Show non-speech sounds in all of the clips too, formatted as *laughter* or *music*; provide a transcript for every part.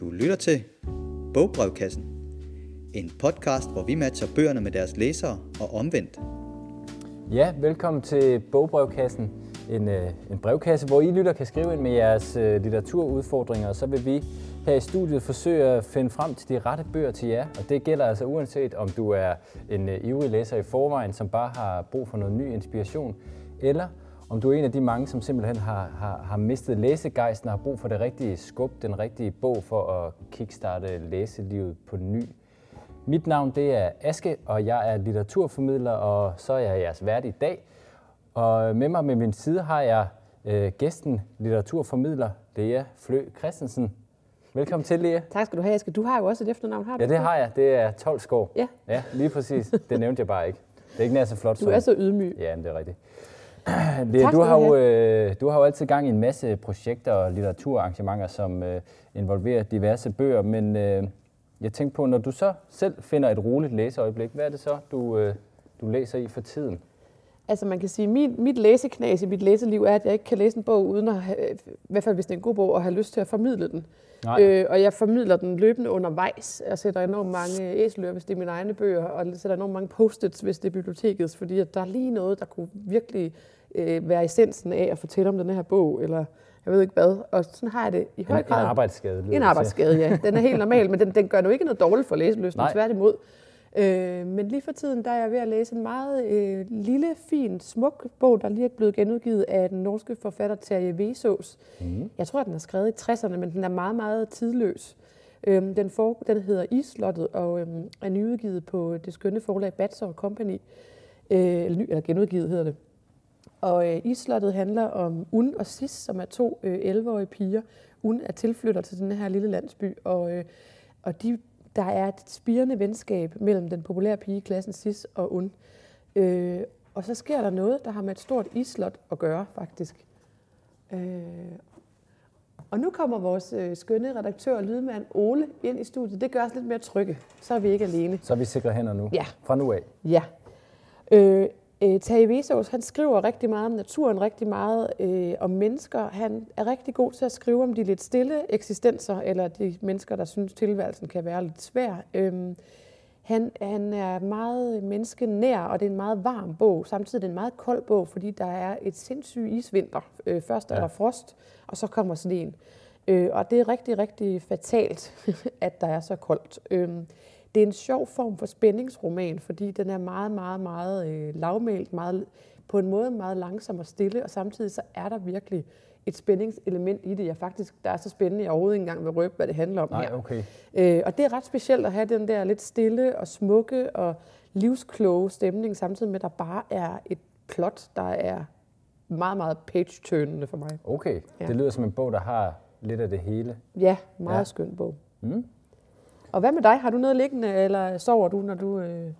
Du lytter til Bogbrevkassen. En podcast, hvor vi matcher bøgerne med deres læsere og omvendt. Ja, velkommen til Bogbrevkassen. En, øh, en brevkasse, hvor I lytter kan skrive ind med jeres øh, litteraturudfordringer, og så vil vi her i studiet forsøge at finde frem til de rette bøger til jer. Og det gælder altså uanset om du er en øh, ivrig læser i forvejen, som bare har brug for noget ny inspiration, eller om du er en af de mange, som simpelthen har, har, har mistet læsegejsten og har brug for det rigtige skub, den rigtige bog for at kickstarte læselivet på ny. Mit navn det er Aske, og jeg er litteraturformidler, og så er jeg jeres vært i dag. Og med mig med min side har jeg øh, gæsten, litteraturformidler Lea Flø Christensen. Velkommen til, Lea. Tak skal du have, Aske. Du har jo også et efternavn, har du? Ja, det har jeg. Det er 12 skår. Ja. Ja, lige præcis. Det nævnte jeg bare ikke. Det er ikke nær så flot. Du er så ydmyg. Ja, men det er rigtigt. *clears throat* Lea, Tak du, har jo, øh, du har jo altid gang i en masse projekter og litteraturarrangementer, som øh, involverer diverse bøger, men øh, jeg tænkte på, når du så selv finder et roligt læseøjeblik, hvad er det så, du, øh, du læser i for tiden? Altså man kan sige, min, mit læseknas i mit læseliv er, at jeg ikke kan læse en bog, uden at have, i hvert fald hvis det er en god bog, at have lyst til at formidle den. Nej. Øh, og jeg formidler den løbende undervejs. Jeg sætter enormt mange æselører, hvis det er mine egne bøger, og jeg sætter enormt mange post-its, hvis det er bibliotekets, fordi at der er lige noget, der kunne virkelig øh, være essensen af at fortælle om den her bog, eller jeg ved ikke hvad. Og sådan har jeg det i En, høj en grad. arbejdsskade. lyder det En arbejdsskade, ja. Den er helt normal, men den, den gør nu ikke noget dårligt for læseløsten, tværtimod. Øh, men lige for tiden, der er jeg ved at læse en meget øh, lille, fin, smuk bog, der lige er blevet genudgivet af den norske forfatter Terje Vesaas. Mhm. Jeg tror, at den er skrevet i 60'erne, men den er meget, meget tidløs. Øhm, den, for, den hedder Islottet og øhm, er nyudgivet på det skønne forlag Batser Company. Øh, eller, ny, eller genudgivet hedder det. Og øh, Islottet handler om Un og Sis, som er to øh, 11-årige piger. Un er tilflytter til den her lille landsby, og, øh, og de, der er et spirende venskab mellem den populære pige i klassen Sis og Un. Øh, og så sker der noget, der har med et stort islot at gøre, faktisk. Øh, og nu kommer vores øh, skønne redaktør og lydmand Ole ind i studiet. Det gør os lidt mere trygge. Så er vi ikke alene. Så er vi sikre hænder nu. Ja. Fra nu af. Ja. Øh, øh, Tage Vesaas, han skriver rigtig meget om naturen, rigtig meget øh, om mennesker. Han er rigtig god til at skrive om de lidt stille eksistenser, eller de mennesker, der synes, tilværelsen kan være lidt svær. Øhm, han, han er meget menneskenær, og det er en meget varm bog. Samtidig er det en meget kold bog, fordi der er et sindssygt isvinter. Øh, først er Ja. der frost, og så kommer sneen. Øh, og det er rigtig, rigtig fatalt, *laughs* at der er så koldt. Øhm, det er en sjov form for spændingsroman, fordi den er meget, meget, meget øh, lavmælt, meget, på en måde meget langsom og stille, og samtidig så er der virkelig et spændingselement i det. Jeg faktisk, der er så spændende, jeg overhovedet ikke engang vil røbe, hvad det handler om Nej, her. okay. Øh, og det er ret specielt at have den der lidt stille og smukke og livskloge stemning, samtidig med, at der bare er et plot, der er meget, meget page-turnende for mig. Okay. Ja. Det lyder som en bog, der har lidt af det hele. Ja, meget ja. skøn bog. Mm. Og hvad med dig? Har du noget liggende, eller sover du, når du øh,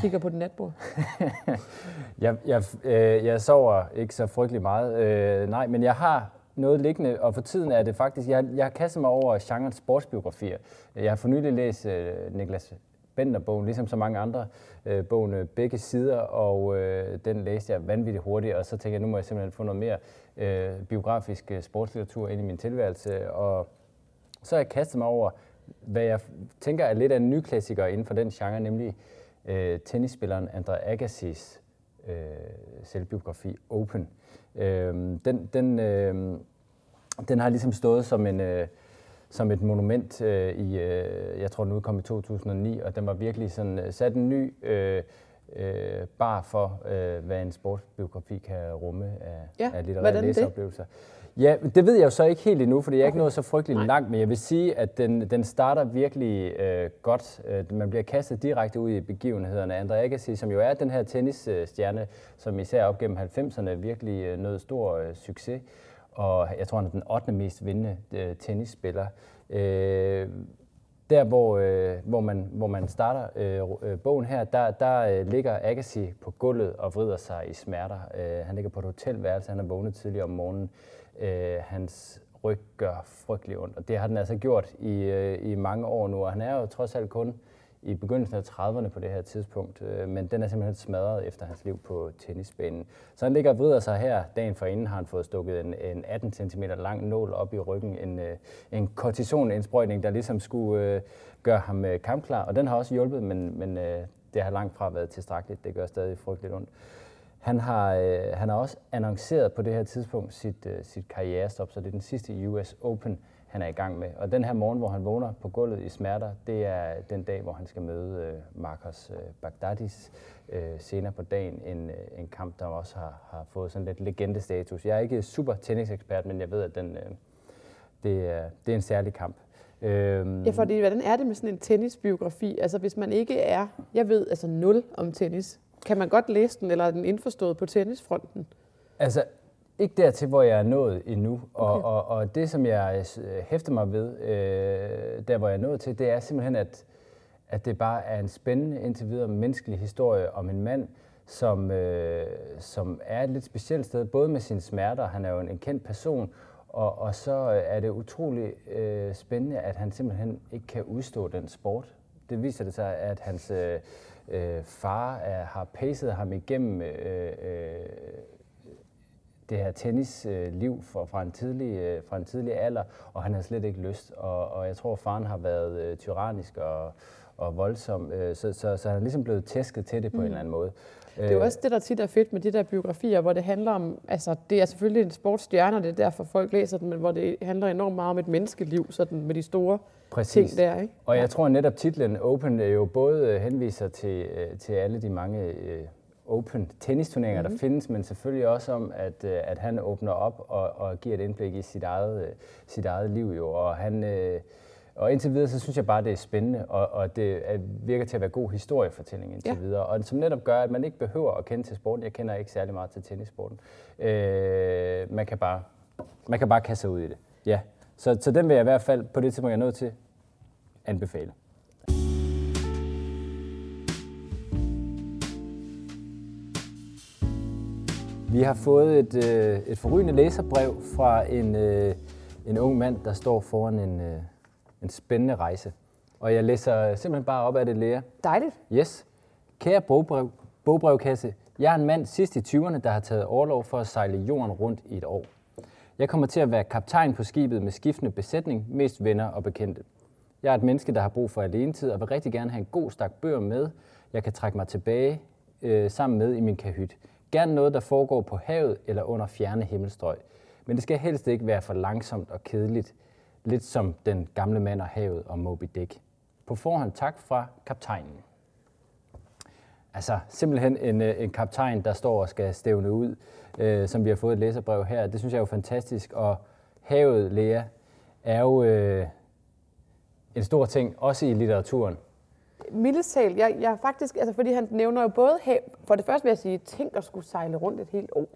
kigger på din natbord? *laughs* Jeg, jeg, øh, jeg sover ikke så frygtelig meget, øh, nej, men jeg har noget liggende, og for tiden er det faktisk, jeg, jeg har kastet mig over genren sportsbiografier. Jeg har for nylig læst øh, Niklas Bender-bogen, ligesom så mange andre øh, bogen øh, Begge Sider, og øh, den læste jeg vanvittigt hurtigt, og så tænkte jeg, nu må jeg simpelthen få noget mere øh, biografisk øh, sportslitteratur ind i min tilværelse, og så har jeg kastet mig over, hvad jeg tænker er lidt af en ny klassiker inden for den genre, nemlig øh, tennisspilleren Andre Agassi's øh, selvbiografi Open. Øh, den, den, øh, den har ligesom stået som, en, øh, som et monument øh, i, øh, jeg tror den udkom i 2009, og den var virkelig sådan, øh, sat en ny øh, øh, bar for, øh, hvad en sportsbiografi kan rumme af, Ja, af litterære hvordan det? Ja, det ved jeg jo så ikke helt endnu, fordi jeg er ikke nået så frygtelig Nej. langt, men jeg vil sige, at den, den starter virkelig øh, godt. Øh, man bliver kastet direkte ud i begivenhederne. Andre Agassi, som jo er den her tennisstjerne, som især op gennem 90'erne virkelig øh, nød stor øh, succes, og jeg tror, han er den 8. mest vindende øh, tennisspiller. Øh, der, hvor, øh, hvor, man, hvor man starter øh, øh, bogen her, der, der øh, ligger Agassi på gulvet og vrider sig i smerter. Øh, han ligger på et hotelværelse, han er vågnet tidligere om morgenen. Øh, hans ryg gør frygtelig ondt, og det har den altså gjort i, øh, i mange år nu, og han er jo trods alt kun i begyndelsen af 30'erne på det her tidspunkt, øh, men den er simpelthen smadret efter hans liv på tennisbanen. Så han ligger og vrider sig her. Dagen for inden har han fået stukket en, en 18 cm lang nål op i ryggen, en, øh, en kortisonindsprøjtning, der ligesom skulle øh, gøre ham øh, kampklar, og den har også hjulpet, men, men øh, det har langt fra været tilstrækkeligt. Det gør stadig frygteligt ondt. Han har, øh, han har også annonceret på det her tidspunkt sit, øh, sit karrierestop, så det er den sidste US Open, han er i gang med. Og den her morgen, hvor han vågner på gulvet i smerter, det er den dag, hvor han skal møde øh, Marcos øh, Bagdadis øh, senere på dagen. En, øh, en kamp, der også har, har fået sådan lidt legendestatus. Jeg er ikke super tennisekspert, men jeg ved, at den, øh, det, er, det er en særlig kamp. Øhm. Ja, fordi hvordan er det med sådan en tennisbiografi? Altså hvis man ikke er, jeg ved altså nul om tennis, kan man godt læse den, eller er den indforstået på tennisfronten? Altså, ikke dertil, hvor jeg er nået endnu. Og, okay. og, og det, som jeg øh, hæfter mig ved, øh, der hvor jeg er nået til, det er simpelthen, at, at det bare er en spændende, indtil videre menneskelig historie om en mand, som, øh, som er et lidt specielt sted, både med sine smerter, han er jo en, en kendt person, og, og så er det utrolig øh, spændende, at han simpelthen ikke kan udstå den sport. Det viser det sig, at hans øh, øh far er, har pacet ham igennem øh, øh, det her tennisliv fra, fra, en tidlig, øh, fra en tidlig alder, og han har slet ikke lyst. Og, og jeg tror, faren har været øh, tyrannisk og, og voldsom, øh, så, så, så han er ligesom blevet tæsket til det på mm. en eller anden måde. Det er jo også det, der tit er fedt med de der biografier, hvor det handler om, altså det er selvfølgelig en sportsstjerne, det er derfor folk læser den, men hvor det handler enormt meget om et menneskeliv, sådan med de store Præcis. ting der. Ikke? Og jeg tror at netop titlen Open jo både henviser til, til alle de mange open tennisturneringer, mm-hmm. der findes, men selvfølgelig også om, at, øh, at han åbner op og, og giver et indblik i sit eget, øh, sit eget liv. Jo. Og, han, øh, og indtil videre, så synes jeg bare, det er spændende, og, og det virker til at være god historiefortælling indtil ja. videre. Og som netop gør, at man ikke behøver at kende til sporten. Jeg kender ikke særlig meget til tennissporten. Øh, man, kan bare, man kan bare kaste sig ud i det. Ja. Så, så den vil jeg i hvert fald, på det tidspunkt, jeg er nødt til, anbefale. Vi har fået et, øh, et forrygende læserbrev fra en, øh, en ung mand, der står foran en, øh, en spændende rejse. Og jeg læser simpelthen bare op af det, Lea. Dejligt. Yes. Kære bogbrev, bogbrevkasse, jeg er en mand sidst i 20'erne, der har taget overlov for at sejle jorden rundt i et år. Jeg kommer til at være kaptajn på skibet med skiftende besætning, mest venner og bekendte. Jeg er et menneske, der har brug for alenetid og vil rigtig gerne have en god stak bøger med, jeg kan trække mig tilbage øh, sammen med i min kahyt. Gerne noget, der foregår på havet eller under fjerne himmelstrøg. Men det skal helst ikke være for langsomt og kedeligt. Lidt som den gamle mand og havet og Moby Dick. På forhånd tak fra kaptajnen. Altså simpelthen en, øh, en kaptajn, der står og skal stævne ud, øh, som vi har fået et læserbrev her. Det synes jeg er jo fantastisk. Og havet, Lea, er jo øh, en stor ting, også i litteraturen mildest talt, jeg, jeg faktisk, altså fordi han nævner jo både hav, for det første vil jeg sige, tænk at skulle sejle rundt et helt år.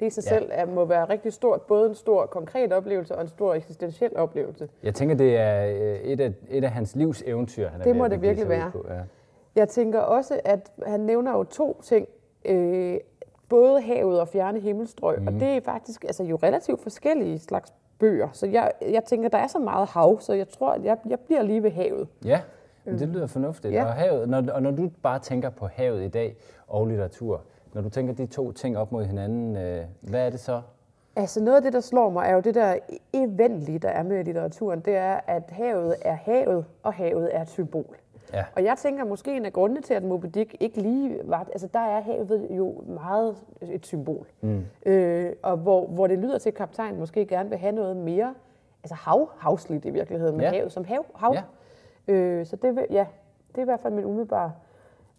Det i sig ja. selv er, må være rigtig stort, både en stor konkret oplevelse og en stor eksistentiel oplevelse. Jeg tænker, det er øh, et af, et af hans livs eventyr, han er Det må det virkelig være. På, ja. Jeg tænker også, at han nævner jo to ting. Øh, både havet og fjerne himmelstrøg, mm. og mhm. det er faktisk altså, jo relativt forskellige slags bøger. Så jeg, jeg tænker, der er så meget hav, så jeg tror, at jeg, jeg bliver lige ved havet. Ja, det lyder fornuftigt. Ja. Og, havet, når, og når du bare tænker på havet i dag og litteratur, når du tænker de to ting op mod hinanden, øh, hvad er det så? Altså noget af det, der slår mig, er jo det der eventlige, der er med litteraturen. Det er, at havet er havet, og havet er et symbol. Ja. Og jeg tænker måske en af grundene til, at Moby Dick ikke lige var... Altså der er havet jo meget et symbol. Mm. Øh, og hvor, hvor det lyder til, at kaptajnen måske gerne vil have noget mere... Altså hav, havsligt i virkeligheden, med ja. havet som hav. hav. Ja. Øh, så det, ja, det er i hvert fald min umiddelbare.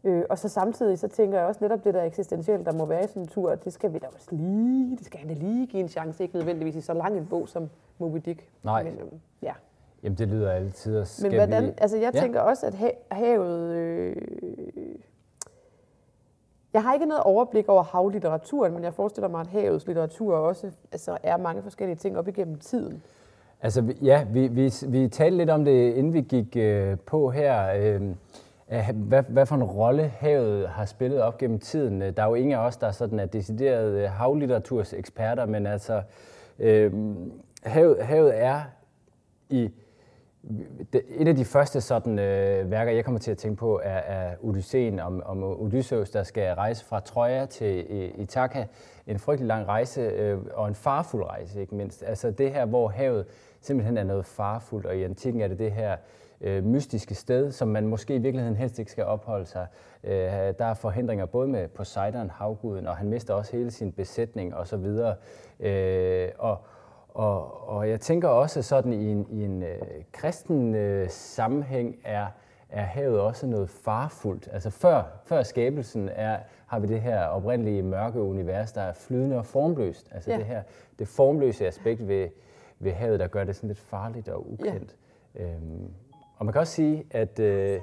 Øh, og så samtidig så tænker jeg også netop det der eksistentielle, der må være i sådan en tur, det skal vi da også lige, det skal han da lige give en chance, ikke nødvendigvis i så lang en bog som Moby Dick. Nej. Men, øhm, ja. Jamen det lyder altid. Men hvordan, vi... altså jeg ja. tænker også, at havet, øh, jeg har ikke noget overblik over havlitteraturen, men jeg forestiller mig, at havets litteratur også altså, er mange forskellige ting op igennem tiden. Altså ja, vi, vi, vi talte lidt om det, inden vi gik øh, på her. Øh, hvad, hvad for en rolle havet har spillet op gennem tiden. Øh, der er jo ingen af os, der sådan er deciderede øh, havlitteraturs eksperter, men altså øh, havet, havet er i det, et af de første sådan, øh, værker, jeg kommer til at tænke på, er, er Odysseen om, om Odysseus, der skal rejse fra Troja til øh, Ithaka. En frygtelig lang rejse, øh, og en farfuld rejse, ikke mindst. Altså det her, hvor havet simpelthen er noget farfuldt, og i antikken er det det her øh, mystiske sted, som man måske i virkeligheden helst ikke skal opholde sig. Øh, der er forhindringer både med Poseidon, havguden, og han mister også hele sin besætning osv. Øh, og, og, og jeg tænker også sådan i en, i en øh, kristen øh, sammenhæng er, er havet også noget farfuldt. Altså før, før skabelsen er, har vi det her oprindelige mørke univers, der er flydende og formløst. Altså ja. det her det formløse aspekt ved, ved havet, der gør det sådan lidt farligt og ukendt. Ja. Øhm, og man kan også sige, at... Øh,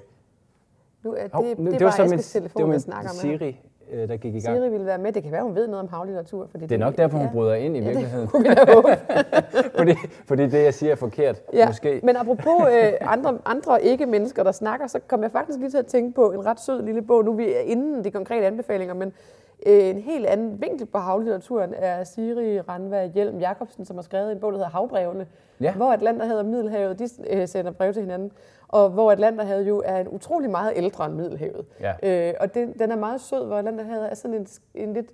nu, det, oh, nu, det, det, var så min, telefon, det var min snakker Siri, øh, der gik i gang. Siri ville være med. Det kan være, hun ved noget om havlitteratur. Fordi det er nok derfor, hun ja. bryder ind i ja, virkeligheden. Det *laughs* fordi, fordi det, jeg siger, er forkert. Ja. Måske. Men apropos øh, andre, andre ikke-mennesker, der snakker, så kom jeg faktisk lige til at tænke på en ret sød lille bog. Nu er vi inden de konkrete anbefalinger, men en helt anden vinkel på havlitteraturen er Siri Ranva Hjelm Jacobsen, som har skrevet en bog, der hedder Havbrevene, ja. hvor Atlanterhavet og Middelhavet de, øh, sender brev til hinanden og hvor Atlanterhavet jo er en utrolig meget ældre end Middelhavet. Ja. Øh, og det, den er meget sød, hvor Atlanterhavet er sådan en, en lidt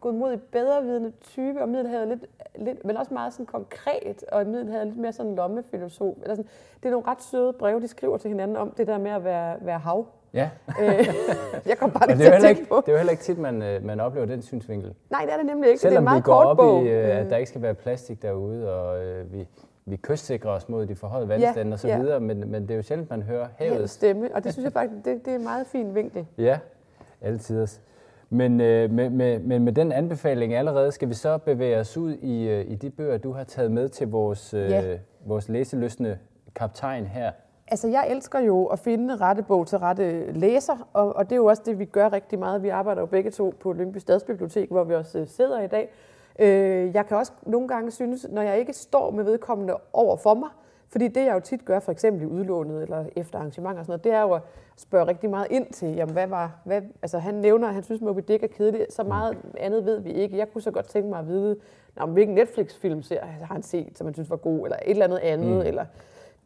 godmodig, bedrevidende type, og Middelhavet lidt, lidt, men også meget sådan konkret, og Middelhavet lidt mere sådan lommefilosof. Eller sådan. Det er nogle ret søde breve, de skriver til hinanden om det der med at være, være hav. Ja. Øh, jeg kom bare lige til at tænke på. Det er jo heller ikke tit, man, øh, man oplever den synsvinkel. Nej, det er det nemlig ikke. Selvom det er en meget vi går kort op bog. i, øh, at der ikke skal være plastik derude, og øh, vi, vi kystsikrer os mod de forhøjede vandstande ja, og så ja. videre, men, men det er jo sjældent, man hører havet. stemme, og det *laughs* synes jeg faktisk, det, det er en meget fin vinkel. Ja, altid. Men, øh, med, med, med, med den anbefaling allerede, skal vi så bevæge os ud i, øh, i de bøger, du har taget med til vores, øh, ja. vores læseløsende kaptajn her. Altså, jeg elsker jo at finde rette bog til rette læser, og, og det er jo også det, vi gør rigtig meget. Vi arbejder jo begge to på Lyngby Stadsbibliotek, hvor vi også øh, sidder i dag. Øh, jeg kan også nogle gange synes, når jeg ikke står med vedkommende over for mig, fordi det jeg jo tit gør, for eksempel i udlånet eller efter arrangementer og sådan noget, det er jo at spørge rigtig meget ind til, jamen hvad var, hvad, altså han nævner, at han synes Moby Dick er kedelig, så meget andet ved vi ikke. Jeg kunne så godt tænke mig at vide, om hvilken Netflix-film ser, har han set, som han synes var god, eller et eller andet andet, mm. eller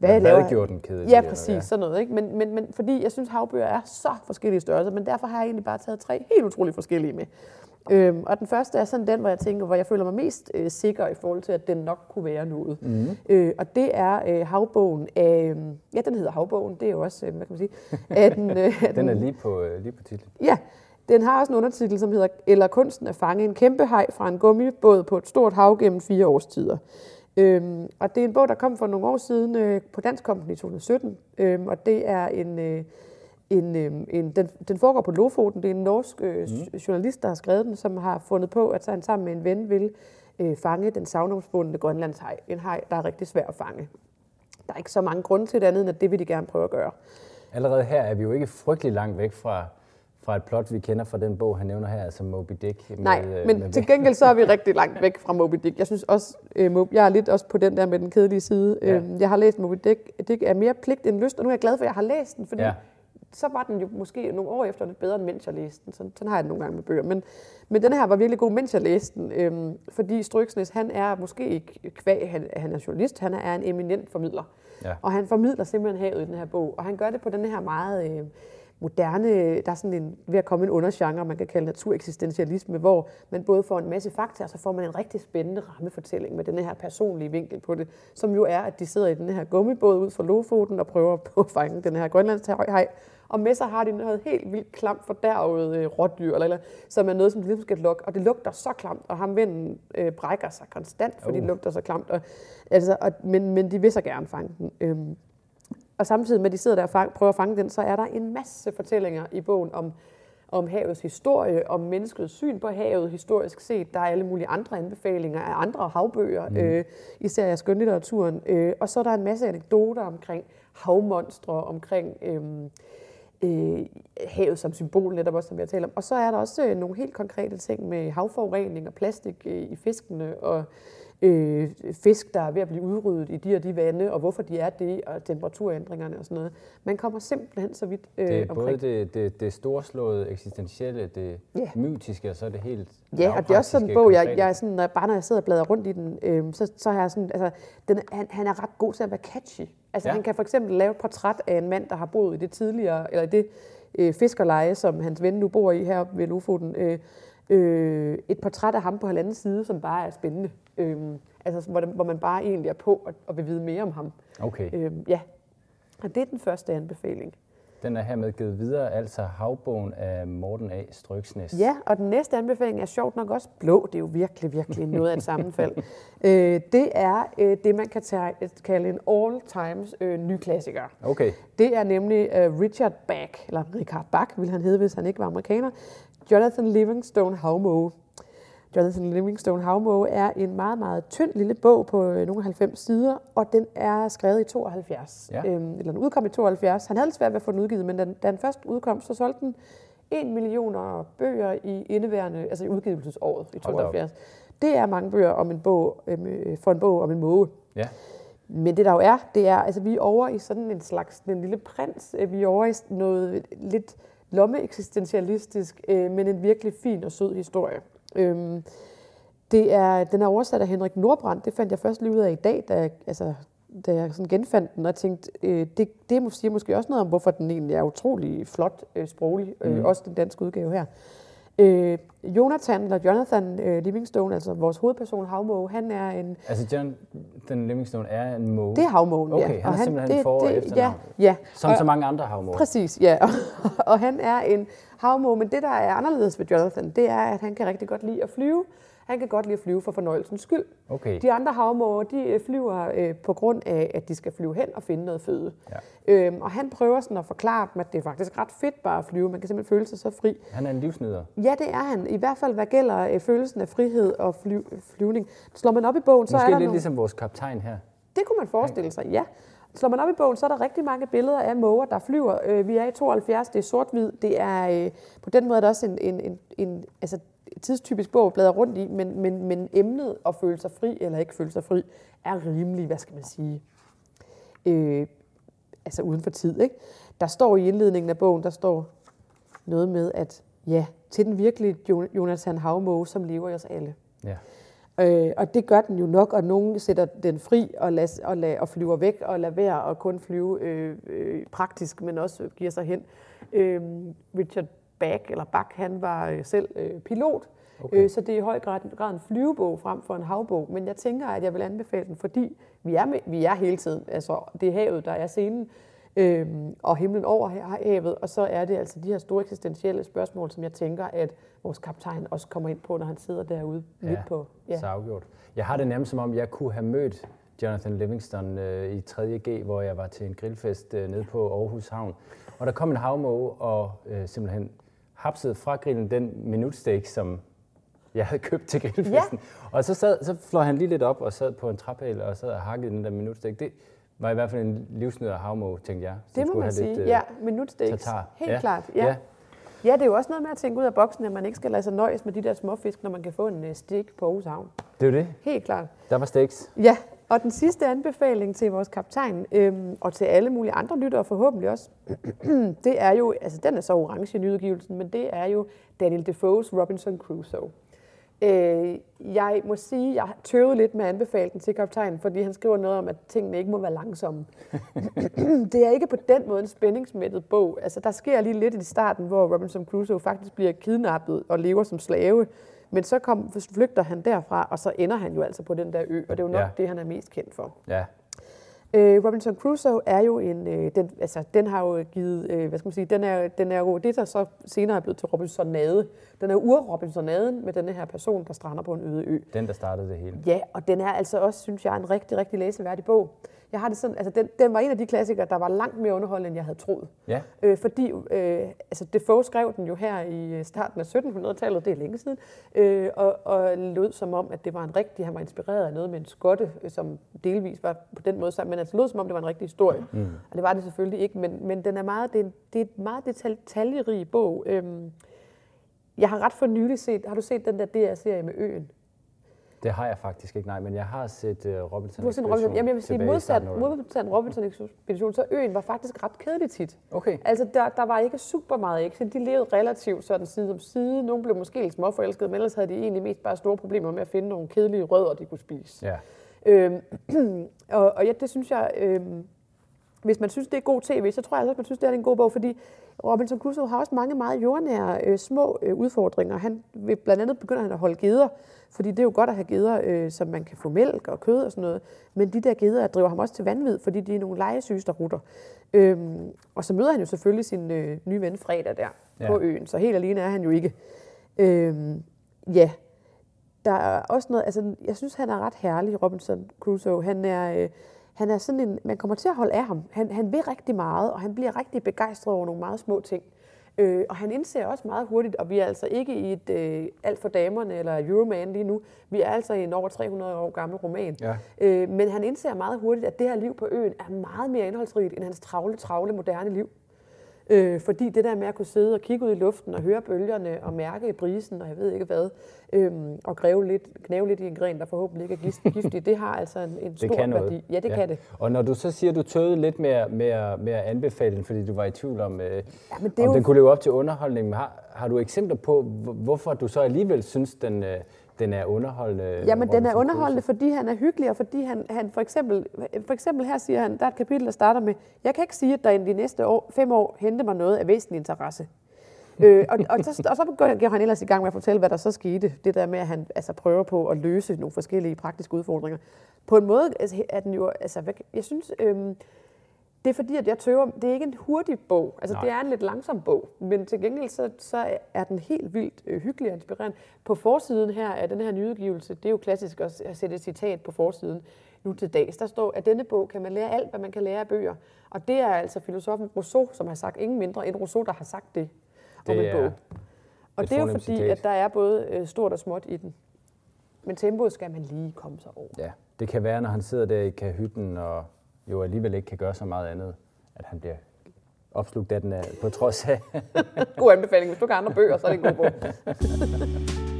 hvad, hvad laver gjorde den kedelig? Ja, præcis, ja. sådan noget. Ikke? Men, men, men fordi jeg synes, havbøger er så forskellige størrelser, men derfor har jeg egentlig bare taget tre helt utroligt forskellige med. Øhm, og den første er sådan den, hvor jeg tænker, hvor jeg føler mig mest øh, sikker i forhold til, at den nok kunne være noget. Mm. Øh, og det er øh, havbogen af, ja, den hedder havbogen, det er jo også, øh, hvad kan man sige, af den, øh, *laughs* den er lige på, øh, lige på titlen. Ja, den har også en undertitel, som hedder Eller kunsten at fange en kæmpe hej fra en gummibåd på et stort hav gennem fire årstider. Øhm, og det er en bog, der kom for nogle år siden øh, på Dansk Company i 2017, øhm, og det er en... Øh, en, øh, en, den, den foregår på Lofoten. Det er en norsk øh, mm. journalist, der har skrevet den, som har fundet på, at han sammen med en ven vil øh, fange den savnomsbundne grønlandshaj. En haj, der er rigtig svær at fange. Der er ikke så mange grunde til det andet, end at det vil de gerne prøve at gøre. Allerede her er vi jo ikke frygtelig langt væk fra, fra et plot, vi kender fra den bog, han nævner her, altså Moby Dick. Med, Nej, øh, men med til gengæld så er vi *laughs* rigtig langt væk fra Moby Dick. Jeg synes også, øh, jeg er lidt også på den der med den kedelige side. Ja. Øh, jeg har læst Moby Dick. Det er mere pligt end lyst, og nu er jeg glad for, at jeg har læst den, fordi ja så var den jo måske nogle år efter lidt bedre, end mens jeg læste den. Sådan, sådan har jeg den nogle gange med bøger. Men, men den her var virkelig god, mens jeg læste den. Øhm, fordi Stryksnes, han er måske ikke kvæg, han, han er journalist, han er en eminent formidler. Ja. Og han formidler simpelthen havet i den her bog. Og han gør det på den her meget... Øh, moderne, der er sådan en, ved at komme en undergenre, man kan kalde natureksistentialisme, hvor man både får en masse fakta, og så får man en rigtig spændende rammefortælling med den her personlige vinkel på det, som jo er, at de sidder i den her gummibåd ud for Lofoten og prøver på at fange den her grønlandshaj, og med sig har de noget helt vildt klamt fordærvet øh, rådyr, eller, eller, som er noget, som de ligesom skal lukke. Og det lugter så klamt, og ham vennen øh, brækker sig konstant, fordi uh. det lugter så klamt. Og, altså, og, men, men de vil så gerne fange den. Øhm, og samtidig med, at de sidder der og fang, prøver at fange den, så er der en masse fortællinger i bogen om, om havets historie, om menneskets syn på havet historisk set. Der er alle mulige andre anbefalinger af andre havbøger, mm. øh, især af skønlitteraturen. Øh, og så er der en masse anekdoter omkring havmonstre, omkring øh, øh, havet som symbol, netop også, som jeg taler om. Og så er der også øh, nogle helt konkrete ting med havforurening og plastik øh, i fiskene, og øh, fisk, der er ved at blive udryddet i de og de vande, og hvorfor de er det, og temperaturændringerne og sådan noget. Man kommer simpelthen så vidt øh, Det er omkring. både det, det, det storslåede, eksistentielle, det yeah. mytiske, og så er det helt Ja, og det er også sådan en bog, jeg, jeg er sådan, når bare når jeg sidder og bladrer rundt i den, øh, så, så har jeg sådan, altså, den, han, han er ret god til at være catchy. Altså Ja. ja. han kan for eksempel lave et portræt af en mand, der har boet i det tidligere, eller i det øh, fiskerleje, som hans ven nu bor i her ved Lofoten. Øh, øh, et portræt af ham på halvanden side, som bare er spændende. Øh, altså hvor, hvor man bare egentlig er på og, og vil vide mere om ham. Okay. Øh, ja, og det er den første anbefaling. Den er hermed givet videre, altså Havbogen af Morten A. Strøksnes. Ja, og den næste anbefaling er sjovt nok også blå. Det er jo virkelig, virkelig noget af et sammenfald. *laughs* øh, det er øh, det, man kan tage, kalde en all-times øh, ny klassiker. Okay. Det er nemlig øh, Richard Bach, eller Richard Bach ville han hedde, hvis han ikke var amerikaner. Jonathan Livingstone Havmoe. Jonathan Livingstone Havmoe er en meget, meget tynd lille bog på øh, nogle 90 sider, og den er skrevet i 72. Ja. Øhm, eller den udkom i 72. Han havde svært ved at få den udgivet, men da den, da den først udkom, så solgte den 1 millioner bøger i indeværende, altså i udgivelsesåret i Hold da op. 72. Det er mange bøger om en bog, øh, for en bog om en måge. Ja. Men det der jo er, det er, altså vi er over i sådan en slags, en lille prins, øh, vi er over i noget lidt lommeeksistentialistisk, øh, men en virkelig fin og sød historie. Øhm, det er, den er oversat af Henrik Nordbrandt, det fandt jeg først lige ud af i dag, da jeg, altså, da jeg sådan genfandt den, og tænkte, øh, det, det må- siger måske også noget om, hvorfor den egentlig er utrolig flot øh, sproglig, øh, Mhm. også den danske udgave her. Øh, Jonathan, eller Jonathan øh, Livingstone, altså vores hovedperson Havmåge, han er en Altså John den Livingstone er en måge. det er havmågen, Okay, ja. han er simpelthen for- og Ja, efternavn. ja. Som og, så mange andre havmåger. Præcis, ja. *laughs* og han er en havmåge, men det, der er anderledes ved Jonathan, det er, at han kan rigtig godt lide at flyve. Han kan godt lide at flyve for fornøjelsens skyld. Okay. De andre havmåger, de øh, flyver øh, på grund af, at de skal flyve hen og finde noget føde. Ja. Øhm, og han prøver sådan at forklare dem, at det er faktisk ret fedt bare at flyve. Man kan simpelthen føle sig så fri. Han er en livsnyder. Ja, det er han. I hvert fald, hvad gælder øh, følelsen af frihed og fly, flyvning. Slår man op i bogen, så er Måske der lidt nogle... ligesom vores kaptajn her. Det kunne man forestille sig, ja. Slår man op i bogen, så er der rigtig mange billeder af måger, der flyver. Øh, Vi er i 72, det er sort-hvid. Det er, øh, på den måde er det også en, en, en, en altså, tidstypisk bog at bladre rundt i, men, men, men emnet at føle sig fri eller ikke føle sig fri, er rimelig, hvad skal man sige, øh, altså uden for tid. Ikke? Der står i indledningen af bogen, der står noget med, at ja, til den virkelige Jo- Jonathan Havmåge, som lever i os alle. Ja. Øh, og det gør den jo nok, og nogen sætter den fri og, las, og, la, og flyver væk og lader være og kun flyve øh, øh, praktisk, men også giver sig hen. Øh, Richard Bach, eller Bach, han var øh, selv øh, pilot, Okay. øh, så det er i høj grad, grad en flyvebog frem for en havbog. Men jeg tænker, at jeg vil anbefale den, fordi vi er, med, vi er hele tiden. Altså, det er havet, der er scenen, øh, og himlen over havet, og så er det altså de her store eksistentielle spørgsmål, som jeg tænker, at vores kaptajn også kommer ind på, når han sidder derude Ja, midt på. Så afgjort. Jeg har det nærmest som om, jeg kunne have mødt Jonathan Livingston øh, i 3.G, hvor jeg var til en grillfest øh, nede på Aarhus Havn. Og der kom en havmåge og øh, simpelthen hapsede fra grillen den minutsteak, som jeg havde købt til grillfesten. Ja. Og så, sad, så fløj han lige lidt op og sad på en træpæl og sad og hakkede den der minutsteak. Det var i hvert fald en livsnyder havmåge, tænkte jeg. Det må man sige. lidt, øh, ja, minutsteaks. tartar. Helt Ja. klart. Ja. Ja. ja. Det er jo også noget med at tænke ud af boksen, at man ikke skal lade sig nøjes med de der småfisk, når man kan få en øh, steak på Aarhus Havn. Det er jo det. Helt klart. Der var steaks. Ja, og den sidste anbefaling til vores kaptajn, øhm, og til alle mulige andre lyttere forhåbentlig også, *clears throat* det er jo, altså den er så orange i nyudgivelsen, men det er jo Daniel Defoes Robinson Crusoe. Øh, jeg må sige, jeg tøvede lidt med at anbefale den til kaptajnen, fordi han skriver noget om, at tingene ikke må være langsomme. *laughs* det er ikke på den måde en spændingsmættet bog. Altså, der sker lige lidt i starten, hvor Robinson Crusoe faktisk bliver kidnappet og lever som slave. Men så kom, flygter han derfra, og så ender han jo altså på den der ø, og det er jo nok Ja. det, han er mest kendt for. Ja. Øh, Robinson Crusoe er jo en, øh, den, altså, den har jo givet, øh, hvad skal man sige, den er, den er jo det, der så senere er blevet til Robinsonade. Den er ur-Robinsonaden med denne her person, der strander på en øde ø. Den, der startede det hele. Ja, og den er altså også, synes jeg, en rigtig, rigtig læseværdig bog. Jeg har det sådan, altså den, den var en af de klassikere, der var langt mere underholdende, end jeg havde troet. Ja. Øh, fordi øh, altså Defoe skrev den jo her i starten af 1700-tallet, det er længe siden, øh, og, og lød som om, at det var en rigtig, han var inspireret af noget med en skotte, øh, som delvis var på den måde sammen, men altså lød som om, det var en rigtig historie. Mm. Og det var det selvfølgelig ikke, men, men den er meget, det, er, en- det er et meget detaljerig bog. Øhm, jeg har ret for nylig set, har du set den der DR-serie med øen? Det har jeg faktisk ikke, nej, men jeg har set uh, Robinson en Robinson, jamen jeg vil sige, modsat, modsat en Robinson-ekspedition, så øen var faktisk ret kedelig tit. Okay. Altså, der, der var ikke super meget action. De levede relativt sådan side om side. Nogle blev måske lidt småforelskede, men ellers havde de egentlig mest bare store problemer med at finde nogle kedelige rødder, de kunne spise. Ja. Øhm, *clears throat* og, og ja, det synes jeg, øhm, hvis man synes, det er god tv, så tror jeg altså, at man synes, det er en god bog, fordi Robinson Crusoe har også mange meget jordnære øh, små øh, udfordringer. Han vil blandt andet begynde han at holde geder, fordi det er jo godt at have geder, øh, som man kan få mælk og kød og sådan noget. Men de der geder driver ham også til vanvid, fordi de er nogle legesysterrutter. Øhm, og så møder han jo selvfølgelig sin øh, nye ven Fredag der ja. på øen, så helt alene er han jo ikke. Øhm, ja, der er også noget, altså jeg synes, han er ret herlig, Robinson Crusoe. Han er, øh, han er sådan en, man kommer til at holde af ham. Han, han vil rigtig meget, og han bliver rigtig begejstret over nogle meget små ting. Øh, og han indser også meget hurtigt, og vi er altså ikke i et øh, alt for damerne eller Euroman lige nu. Vi er altså i en over 300 år gammel roman. Ja. Øh, men han indser meget hurtigt, at det her liv på øen er meget mere indholdsrigt end hans travle, travle, moderne liv. Øh, fordi det der med at kunne sidde og kigge ud i luften og høre bølgerne og mærke brisen og jeg ved ikke hvad, øh, og græve lidt, knæve lidt i en gren, der forhåbentlig ikke er *laughs* giftig, det har altså en, en stor det kan værdi. Ja, det ja. kan det. Og når du så siger, at du tøvede lidt med, med, med at anbefale den, fordi du var i tvivl om, øh, ja, men det om jo... den kunne leve op til underholdningen, har, har du eksempler på, hvorfor du så alligevel synes, den... Øh, den er underholdende? Jamen, den er underholdende, fordi han er hyggelig, og fordi han, han for, eksempel, for eksempel her siger han, der er et kapitel, der starter med, jeg kan ikke sige, at der i de næste år, fem år hente mig noget af væsentlig interesse. øh, og, og, så, og så går han ellers i gang med at fortælle, hvad der så skete. Det der med, at han altså, prøver på at løse nogle forskellige praktiske udfordringer. På en måde altså, er den jo, altså, jeg synes, øhm, det er fordi, at jeg tøver, det er ikke en hurtig bog. Altså, Nej. det er en lidt langsom bog. Men til gengæld, så, så er den helt vildt øh, hyggelig og inspirerende. På forsiden her af den her nyudgivelse, det er jo klassisk at, sætte et citat på forsiden nu til dags. Der står, at denne bog kan man lære alt, hvad man kan lære af bøger. Og det er altså filosofen Rousseau, som har sagt ingen mindre end Rousseau, der har sagt det, det om en bog. Og det er jo fordi, citat. at der er både øh, stort og småt i den. Men tempoet skal man lige komme sig over. Ja, det kan være, når han sidder der i kahytten og jo alligevel ikke kan gøre så meget andet, at han bliver opslugt af den af, på trods af. *laughs* god anbefaling. Hvis du kan andre bøger, så er det en god bog. *laughs*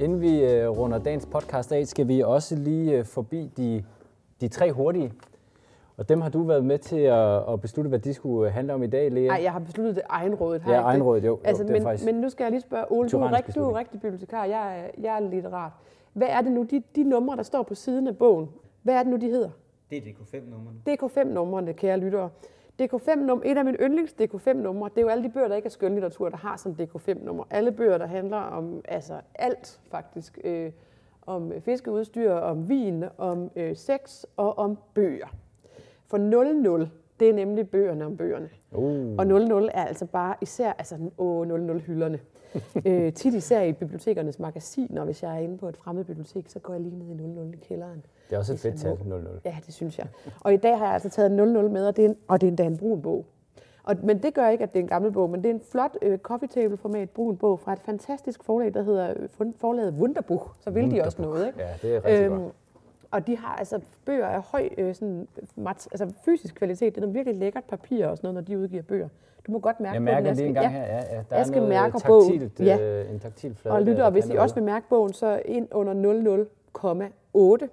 Inden vi øh, runder dagens podcast af, skal vi også lige øh, forbi de, de tre hurtige. Og dem har du været med til at, at beslutte, hvad de skulle handle om i dag, Lea? Nej, jeg har besluttet det egenrådet. Har ja, egenrådet, jo. Altså, jo det men, faktisk men nu skal jeg lige spørge, Ole, du er, rigtig, du er rigtig bibliotekar, jeg er, jeg er litterat. Hvad er det nu, de, de numre, der står på siden af bogen, hvad er det nu, de hedder? Det er DK5-numrene. DK5-numrene, kære lyttere. DK5-nummer, et af mine yndlings DK5-numre, det er jo alle de bøger, der ikke er skønlitteratur, der har sådan DK5-nummer. Alle bøger, der handler om altså alt faktisk. Øh, om fiskeudstyr, om vin, om øh, sex og om bøger. For 00, det er nemlig bøgerne om bøgerne. Uh. Og 00 er altså bare især altså, åh, 00-hylderne. *laughs* øh, tit især i bibliotekernes magasiner, hvis jeg er inde på et fremmed bibliotek, så går jeg lige ned i 00 i kælderen. Det er også et fedt tal, 00. Ja, det synes jeg. Og i dag har jeg altså taget 00 med, og det er, en, og det er endda en brun bog. Og, men det gør ikke, at det er en gammel bog, men det er en flot øh, coffee table format brun bog fra et fantastisk forlag, der hedder øh, forlaget Wunderbuch. Så vil Wunderbuch. de også noget, ikke? Ja, det er rigtig øhm, godt. Og de har altså bøger af høj øh, sådan, mat, altså fysisk kvalitet. Det er noget virkelig lækkert papir og sådan noget, når de udgiver bøger. Du må godt mærke jeg mærker bogen. lige en gang her. Ja, ja. Der jeg skal er mærke taktilt, bogen. Ja. Øh, en taktil flade. Og lytter, hvis I også vil mærke bogen, så ind under 00,8.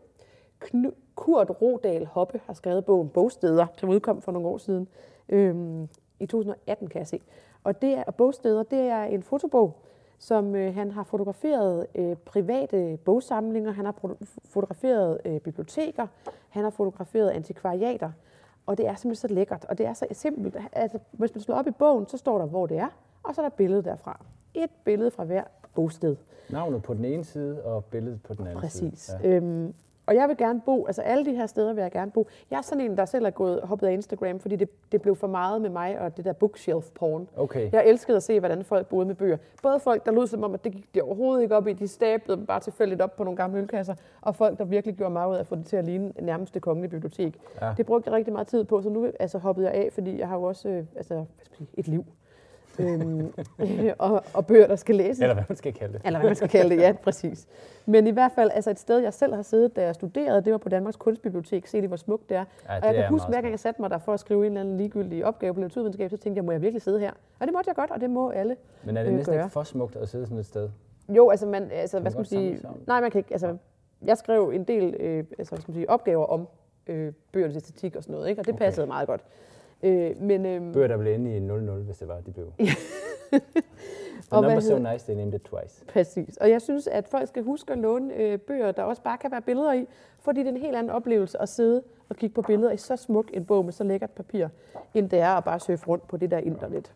Kurt Rodal Hoppe har skrevet bogen Bogsteder, som udkom for nogle år siden. Øhm, I 2018 kan jeg se. Og det er, og Bogsteder, det er en fotobog, som øh, han har fotograferet øh, private bogsamlinger, han har fotograferet øh, biblioteker, han har fotograferet antikvariater, og det er simpelthen så lækkert, og det er så simpelt. Altså, hvis man slår op i bogen, så står der, hvor det er, og så er der billedet derfra. Et billede fra hver bosted. Navnet på den ene side, og billedet på den anden Præcis. side. Præcis. Ja. Øhm, og jeg vil gerne bo, altså alle de her steder vil jeg gerne bo. Jeg er sådan en, der selv er gået hoppet af Instagram, fordi det, det blev for meget med mig og det der bookshelf porn. Okay. Jeg elskede at se, hvordan folk boede med bøger. Både folk, der lød som om, at det gik de overhovedet ikke op i, de stablede dem bare tilfældigt op på nogle gamle ølkasser, og folk, der virkelig gjorde meget ud af at få det til at ligne nærmeste kongelige bibliotek. Ja. Det brugte jeg rigtig meget tid på, så nu altså, hoppede jeg af, fordi jeg har jo også øh, altså, et liv øhm, *laughs* og, og bøger, der skal læses. Eller hvad man skal kalde det. Eller hvad man skal kalde det, ja, præcis. Men i hvert fald, altså et sted, jeg selv har siddet, da jeg studerede, det var på Danmarks Kunstbibliotek. Se lige, hvor smukt det er. Ja, og jeg kan huske, hver gang jeg satte mig der for at skrive en eller anden ligegyldig opgave på litteraturvidenskab, så tænkte jeg, må jeg virkelig sidde her? Og det måtte jeg godt, og det må alle Men er det øh, næsten gøre. ikke for smukt at sidde sådan et sted? Jo, altså, man, altså hvad skal man sige? Nej, man kan ikke. Altså, jeg skrev en del øh, altså, hvad skal man sige, opgaver om øh, bøgernes æstetik og sådan noget, ikke? og det okay. passede meget godt. Øh, men, øh, Bøger, der blev inde i 0-0, hvis det var, de blev. *laughs* The number so nice, they named it twice. Præcis. Og jeg synes, at folk skal huske at låne øh, bøger, der også bare kan være billeder i, fordi det er en helt anden oplevelse at sidde og kigge på billeder i så smuk en bog med så lækkert papir, end det er at bare surfe rundt på det der internet.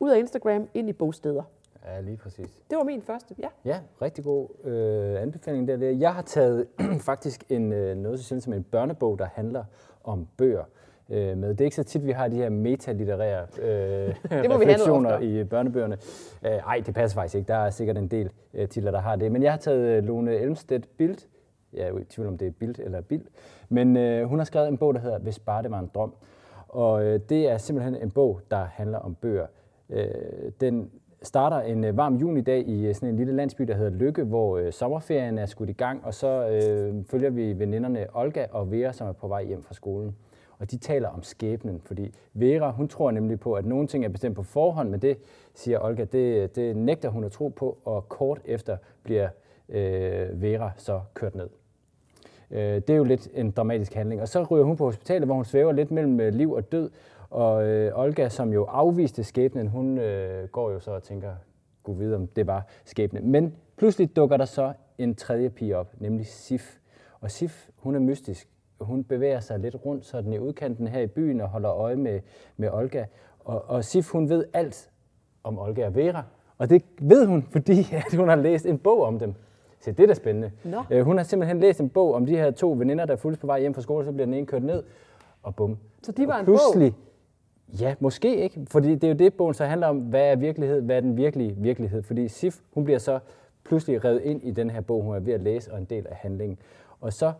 Ud af Instagram, ind i bogsteder. Ja, lige præcis. Det var min første, ja. Ja, rigtig god øh, anbefaling der. Jeg har taget *clears throat* faktisk en, øh, noget så som en børnebog, der handler om bøger øh, med. Det er ikke så tit, vi har de her metalitterære øh, *laughs* refleksioner i børnebøgerne. Øh, ej, det passer faktisk ikke. Der er sikkert en del øh, titler, der har det. Men jeg har taget øh, Lone Elmstedt Bild. Jeg er jo i tvivl om det er Bild eller Bild. Men øh, hun har skrevet en bog, der hedder Hvis bare det var en drøm. Og øh, det er simpelthen en bog, der handler om bøger. Øh, den starter en øh, varm junidag i øh, sådan en lille landsby, der hedder Lykke, hvor øh, sommerferien er skudt i gang, og så øh, følger vi veninderne Olga og Vera, som er på vej hjem fra skolen. Og de taler om skæbnen, fordi Vera, hun tror nemlig på, at nogle ting er bestemt på forhånd, men det, siger Olga, det, det nægter hun at tro på, og kort efter bliver øh, Vera så kørt ned. Øh, det er jo lidt en dramatisk handling. Og så ryger hun på hospitalet, hvor hun svæver lidt mellem øh, liv og død, og øh, Olga, som jo afviste skæbnen, hun øh, går jo så og tænker, gud vide, om det var skæbnen. Men pludselig dukker der så en tredje pige op, nemlig Sif. Og Sif, hun er mystisk. Hun bevæger sig lidt rundt sådan i udkanten her i byen og holder øje med, med Olga. Og, og Sif, hun ved alt om Olga og Vera. Og det ved hun, fordi *laughs* at hun har læst en bog om dem. Så det er da spændende. Nå. Øh, hun har simpelthen læst en bog om de her to veninder, der er fuldt på vej hjem fra skole, så bliver den ene kørt ned, og bum. Så de var og en pludselig, bog? Ja, måske ikke. Fordi det er jo det, bogen så handler om, hvad er virkelighed, hvad er den virkelige virkelighed. Fordi Sif, hun bliver så pludselig revet ind i den her bog, hun er ved at læse, og en del af handlingen. Og så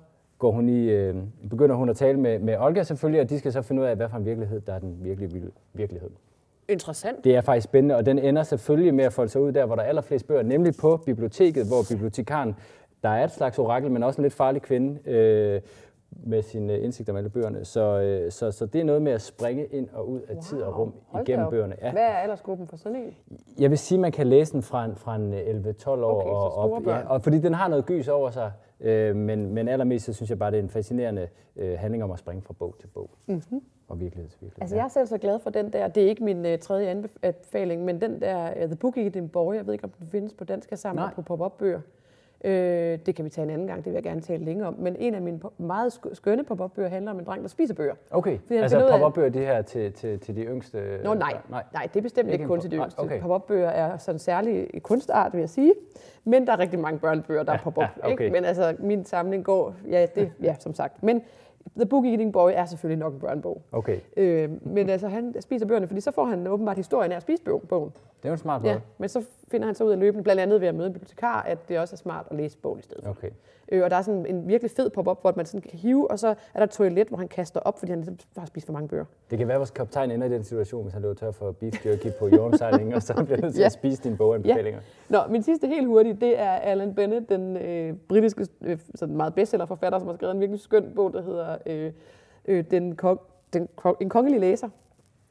går hun i, øh, begynder hun at tale med, med Olga selvfølgelig, og de skal så finde ud af, hvad for en virkelighed, der er den virkelige virkelighed. Interessant. Det er faktisk spændende, og den ender selvfølgelig med at folde sig ud der, hvor der er allerflest bøger, nemlig på biblioteket, hvor bibliotekaren, der er et slags orakel, men også en lidt farlig kvinde, øh, med sine indsigter med alle bøgerne. Så, øh, så, så det er noget med at springe ind og ud af wow. tid og rum Hold igennem bøgerne. Ja. Hvad er aldersgruppen for sådan en? Jeg vil sige, at man kan læse den fra en, fra en 11-12 år okay, og op. Ja, og fordi den har noget gys over sig, øh, men, men allermest så synes jeg bare, det er en fascinerende øh, handling om at springe fra bog til bog. Mm-hmm. Og virkelighed til virkelighed. Altså, jeg er selv så glad for den der, det er ikke min uh, tredje anbefaling, men den der uh, The Book Eating Boy, jeg ved ikke, om den findes på dansk, sammen på pop-up-bøger. Øh, det kan vi tage en anden gang, det vil jeg gerne tale længere om. Men en af mine meget skønne pop-up-bøger handler om en dreng, der spiser bøger. Okay, altså pop-up-bøger, de her til, til, til de yngste? Nå nej, nej, nej det er bestemt ikke, ikke kun til de yngste. Okay. Pop-up-bøger er sådan særlig kunstart, vil jeg sige. Men der er rigtig mange børnebøger, der er pop-up. *laughs* okay. ikke? Men altså, min samling går, ja, det, ja, som sagt. Men The Book Eating Boy er selvfølgelig nok en børnebog. Okay. Øh, men altså, han spiser bøgerne, fordi så får han åbenbart historien af at spise bogen. Det er jo en smart måde. Ja, men så finder han så ud af løbende, blandt andet ved at møde en bibliotekar, at det også er smart at læse bogen i stedet for. Okay. Øh, og der er sådan en virkelig fed pop-up, hvor man sådan kan hive, og så er der et toilet, hvor han kaster op, fordi han ligesom har spist for mange bøger. Det kan være, at vores kaptajn ender i den situation, hvis han løber tør for beef jerky på jordomsejling, og så bliver han til *laughs* ja. at spise dine boganbefalinger. Ja. Nå, min sidste helt hurtigt, det er Alan Bennett, den øh, britiske, øh, sådan meget bestsellerforfatter, som har skrevet en virkelig skøn bog, der hedder øh, øh, den, kong, den, En kongelig læser.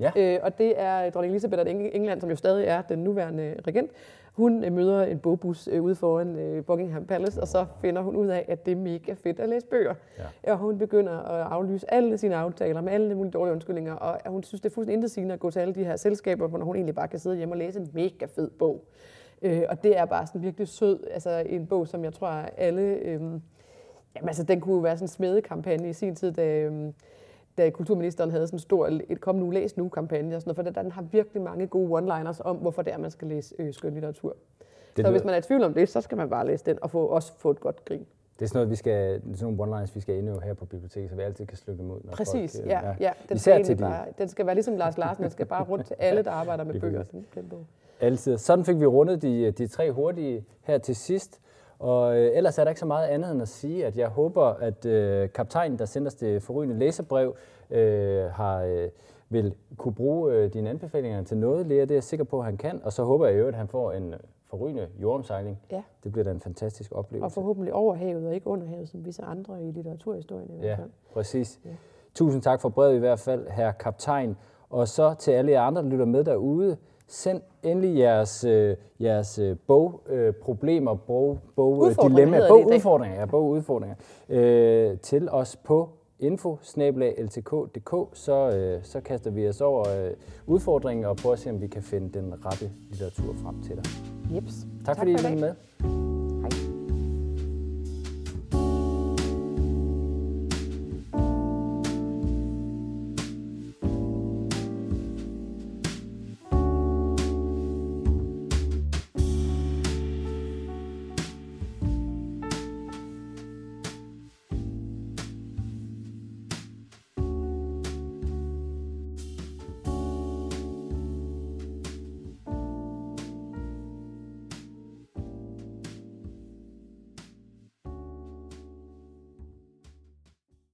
Ja. Øh, og det er dronning Elisabeth af England, som jo stadig er den nuværende regent. Hun øh, møder en bogbus øh, ude foran øh, Buckingham Palace, og så finder hun ud af, at det er mega fedt at læse bøger. Ja. Og hun begynder at aflyse alle sine aftaler med alle mulige dårlige undskyldninger, og hun synes, det er fuldstændig intetsigende at gå til alle de her selskaber, hvor hun egentlig bare kan sidde hjemme og læse en mega fed bog. Øh, og det er bare sådan virkelig sød, altså en bog, som jeg tror, alle... Øh, jamen altså, den kunne jo være sådan en smedekampagne i sin tid, da... Øh, da kulturministeren havde sådan en stor et kom nu, læs nu kampagne og sådan noget, for den har virkelig mange gode one-liners om, hvorfor det er, man skal læse øh, skønlitteratur. Det så hvis man er i tvivl om det, så skal man bare læse den og få, også få et godt grin. Det er sådan noget, vi skal, sådan nogle one-liners, vi skal indøve her på biblioteket, så vi altid kan slukke dem ud. Når Præcis, folk, ja. ja. ja. Den, skal til de... bare, den skal være ligesom Lars Larsen, den skal bare rundt til *laughs* alle, der arbejder med bøger. Den. Altid. Sådan fik vi rundet de, de tre hurtige her til sidst. Og øh, ellers er der ikke så meget andet end at sige, at jeg håber, at øh, kaptajnen, der sender os det forrygende læserbrev, øh, har, øh, vil kunne bruge øh, dine anbefalinger til noget, Lea. Det er jeg sikker på, at han kan. Og så håber jeg jo, at han får en forrygende jordomsejling. Ja. Det bliver da en fantastisk oplevelse. Og forhåbentlig over havet og ikke under havet, som visse andre i litteraturhistorien. I ja, præcis. Ja. Tusind tak for brevet i hvert fald, herr kaptajn. Og så til alle jer andre, der lytter med derude, Send endelig jeres, øh, jeres øh, bogproblemer, øh, bog, bog, dilemmaer, bogudfordringer ja, bogudfordringer øh, til os på info så, øh, så kaster vi os over øh, udfordringen og prøver at se, om vi kan finde den rette litteratur frem til dig. Jeps. Tak, tak fordi I var med.